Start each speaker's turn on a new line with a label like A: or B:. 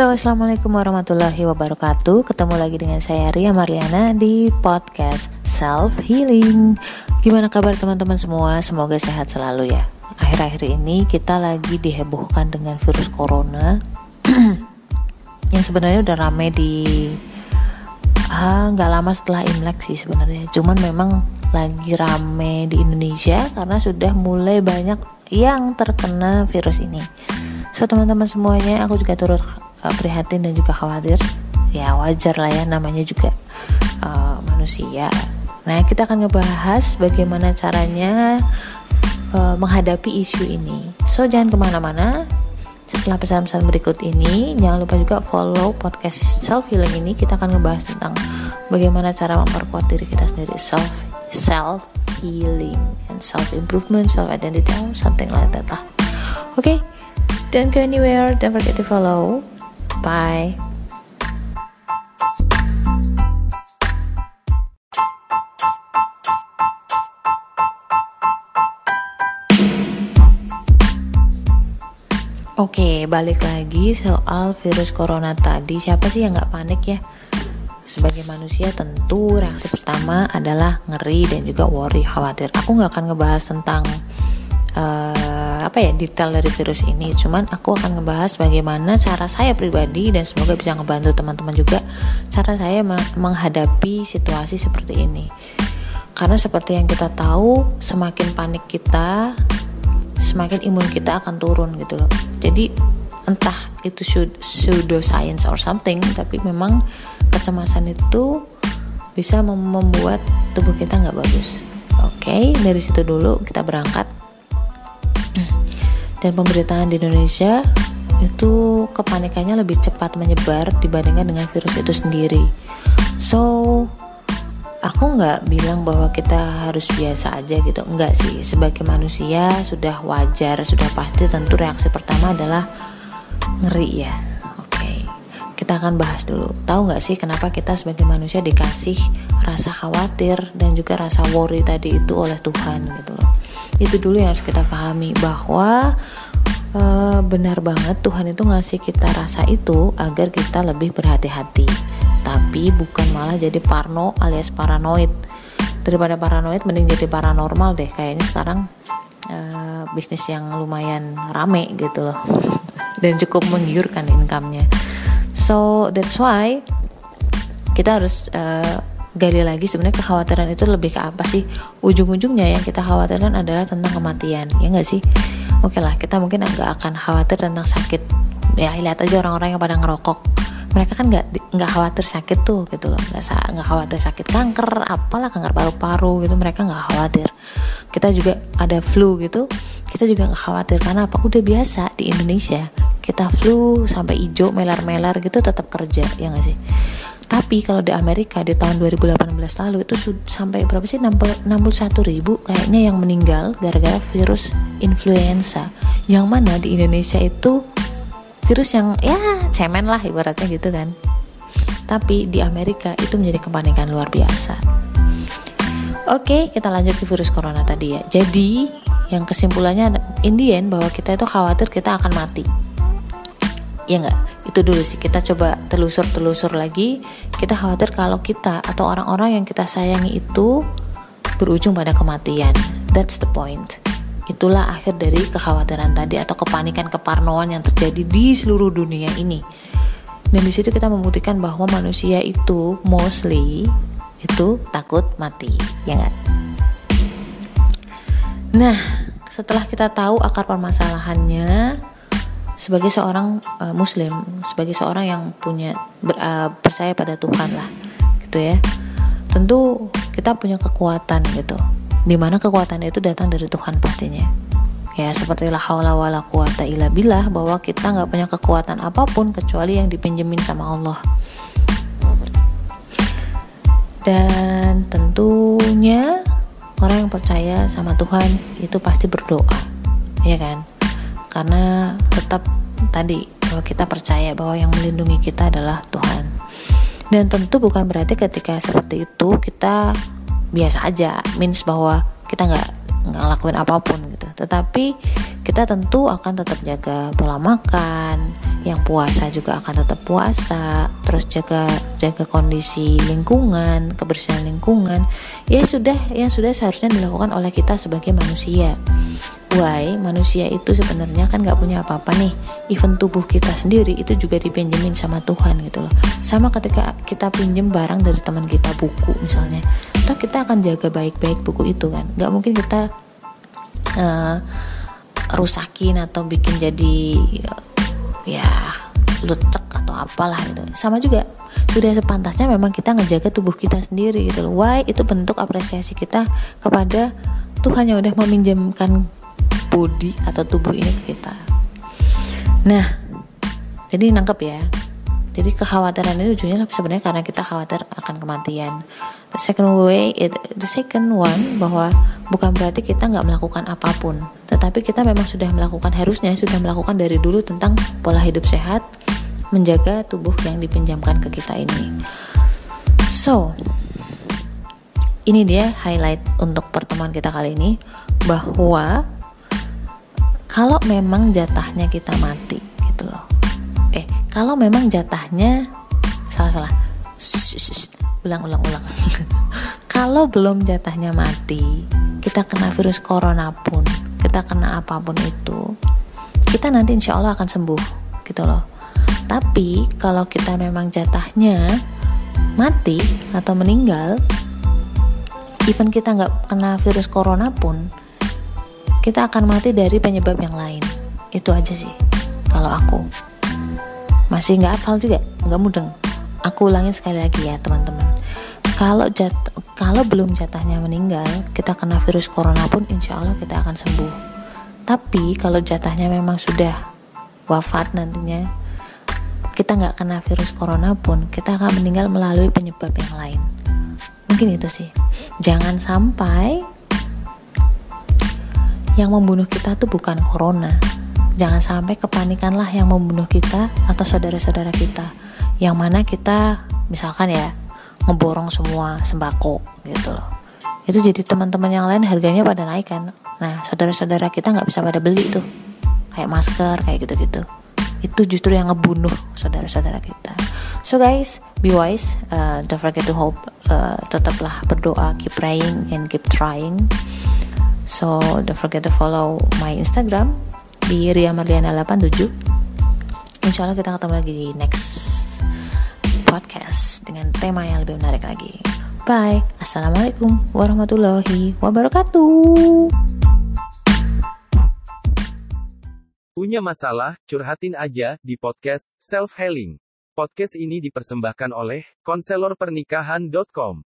A: Halo, assalamualaikum warahmatullahi wabarakatuh. Ketemu lagi dengan saya Ria Mariana di podcast Self Healing. Gimana kabar teman-teman semua? Semoga sehat selalu ya. Akhir-akhir ini kita lagi dihebohkan dengan virus corona yang sebenarnya udah rame di ah nggak lama setelah Imlek sih sebenarnya. Cuman memang lagi rame di Indonesia karena sudah mulai banyak yang terkena virus ini. So teman-teman semuanya, aku juga turut uh, prihatin dan juga khawatir. Ya wajar lah ya namanya juga uh, manusia. Nah kita akan ngebahas bagaimana caranya uh, menghadapi isu ini. So jangan ke mana-mana. Setelah pesan-pesan berikut ini jangan lupa juga follow podcast self healing ini. Kita akan ngebahas tentang bagaimana cara memperkuat diri kita sendiri. Self self healing and self improvement self identity something like that lah. Oke? Okay? don't go anywhere. Don't forget to follow Bye. Oke, balik lagi soal virus corona tadi. Siapa sih yang nggak panik ya? Sebagai manusia tentu reaksi pertama adalah ngeri dan juga worry, khawatir. Aku nggak akan ngebahas tentang uh, apa ya detail dari virus ini. Cuman aku akan ngebahas bagaimana cara saya pribadi dan semoga bisa ngebantu teman-teman juga cara saya menghadapi situasi seperti ini. Karena seperti yang kita tahu semakin panik kita semakin imun kita akan turun gitu loh. Jadi entah itu pseudo science or something tapi memang kecemasan itu bisa membuat tubuh kita nggak bagus. Oke okay, dari situ dulu kita berangkat dan pemberitaan di Indonesia itu kepanikannya lebih cepat menyebar dibandingkan dengan virus itu sendiri. So, aku nggak bilang bahwa kita harus biasa aja gitu, enggak sih. Sebagai manusia sudah wajar, sudah pasti tentu reaksi pertama adalah ngeri ya. Kita akan bahas dulu. Tahu nggak sih kenapa kita sebagai manusia dikasih rasa khawatir dan juga rasa worry tadi itu oleh Tuhan gitu loh. Itu dulu yang harus kita pahami bahwa uh, benar banget Tuhan itu ngasih kita rasa itu agar kita lebih berhati-hati. Tapi bukan malah jadi parno alias paranoid. Daripada paranoid mending jadi paranormal deh. Kayaknya sekarang uh, bisnis yang lumayan rame gitu loh. Dan cukup menggiurkan income-nya so that's why kita harus uh, gali lagi sebenarnya kekhawatiran itu lebih ke apa sih? Ujung-ujungnya yang kita khawatirkan adalah tentang kematian ya nggak sih? Oke lah kita mungkin agak akan khawatir tentang sakit. Ya lihat aja orang-orang yang pada ngerokok. Mereka kan nggak nggak khawatir sakit tuh gitu loh. Nggak nggak khawatir sakit kanker apalah kanker paru-paru gitu. Mereka nggak khawatir. Kita juga ada flu gitu. Kita juga nggak khawatir karena apa? Udah biasa di Indonesia kita flu sampai hijau melar-melar gitu tetap kerja ya nggak sih tapi kalau di Amerika di tahun 2018 lalu itu sampai berapa sih 61 ribu kayaknya yang meninggal gara-gara virus influenza. Yang mana di Indonesia itu virus yang ya cemen lah ibaratnya gitu kan. Tapi di Amerika itu menjadi kepanikan luar biasa. Oke, kita lanjut ke virus corona tadi ya. Jadi, yang kesimpulannya in the end bahwa kita itu khawatir kita akan mati. Ya enggak? itu dulu sih. Kita coba telusur-telusur lagi. Kita khawatir kalau kita atau orang-orang yang kita sayangi itu berujung pada kematian. That's the point. Itulah akhir dari kekhawatiran tadi atau kepanikan keparnoan yang terjadi di seluruh dunia ini. Dan di situ kita membuktikan bahwa manusia itu mostly itu takut mati. Ya nggak? Nah setelah kita tahu akar permasalahannya sebagai seorang uh, muslim sebagai seorang yang punya ber, uh, percaya pada Tuhan lah gitu ya. Tentu kita punya kekuatan gitu. Di mana kekuatan itu datang dari Tuhan pastinya. Ya seperti la haula wala quwata illa billah bahwa kita nggak punya kekuatan apa pun kecuali yang dipinjemin sama Allah. Dan tentunya orang yang percaya sama Tuhan itu pasti berdoa ya kan karena tetap tadi bahwa kita percaya bahwa yang melindungi kita adalah Tuhan. Dan tentu bukan berarti ketika seperti itu kita biasa aja means bahwa kita nggak ngelakuin apa pun gitu. Tetapi kita tentu akan tetap jaga pola makan yang puasa juga akan tetap puasa terus jaga jaga kondisi lingkungan kebersihan lingkungan. Ya sudah yang sudah seharusnya dilakukan oleh kita sebagai manusia. Why? Manusia itu sebenarnya kan nggak punya apa-apa nih. Even tubuh kita sendiri itu juga dipinjemin sama Tuhan gitu loh. Sama ketika kita pinjem barang dari teman kita buku misalnya toh kita akan jaga baik-baik buku itu kan. Nggak mungkin kita uh, rusakin atau bikin jadi ya lecek atau apalah gitu. Sama juga sudah sepantasnya memang kita ngejaga tubuh kita sendiri gitu why? Itu bentuk apresiasi kita kepada Tuhan yang udah meminjamkan body atau tubuh ini ke kita. Nah jadi nangkep ya. Jadi kekhawatiran ini ujungnya sebenarnya karena kita khawatir akan kematian. The second way it, the second one bahwa bukan berarti kita nggak melakukan apa pun tetapi kita memang sudah melakukan harusnya sudah melakukan dari dulu tentang pola hidup sehat menjaga tubuh yang dipinjamkan ke kita ini. So ini dia highlight untuk pertemuan kita kali ini bahwa kalau memang jatahnya kita mati gitu loh. Eh kalau memang jatahnya salah salah. Ulang ulang ulang. Kalau belum jatahnya mati kita kena virus corona pun kita kena apa pun itu kita nanti insya Allah akan sembuh gitu loh. Tapi kalau kita memang jatahnya mati atau meninggal even kita nggak kena virus corona pun kita akan mati dari penyebab yang lain. Itu aja sih kalau aku. Masih nggak hafal juga nggak mudeng. Aku ulangin sekali lagi ya teman-teman kalau jat kalau belum jatahnya meninggal kita kena virus corona pun insya Allah kita akan sembuh. Tapi kalau jatahnya memang sudah wafat nantinya kita nggak kena virus corona pun kita akan meninggal melalui penyebab yang lain. Mungkin itu sih. Jangan sampai yang membunuh kita tuh bukan corona. Jangan sampai kepanikanlah yang membunuh kita atau saudara-saudara kita. Yang mana kita misalkan ya ngeborong semua sembako gitu loh. Itu jadi teman-teman yang lain harganya pada naik kan. Nah saudara-saudara kita nggak bisa pada beli tuh. Kayak masker kayak gitu-gitu. Itu justru yang ngebunuh saudara-saudara kita. So guys be wise. Uh, don't forget to hope. Uh, tetaplah berdoa keep praying and keep trying. So don't forget to follow my instagram di Ria Marliana 87 Insya Allah kita ketemu lagi di next podcast dengan tema yang lebih menarik lagi. Bye. Assalamualaikum warahmatullahi wabarakatuh.
B: Punya masalah, curhatin aja di podcast Self Healing. Podcast ini dipersembahkan oleh konselorpernikahan.com.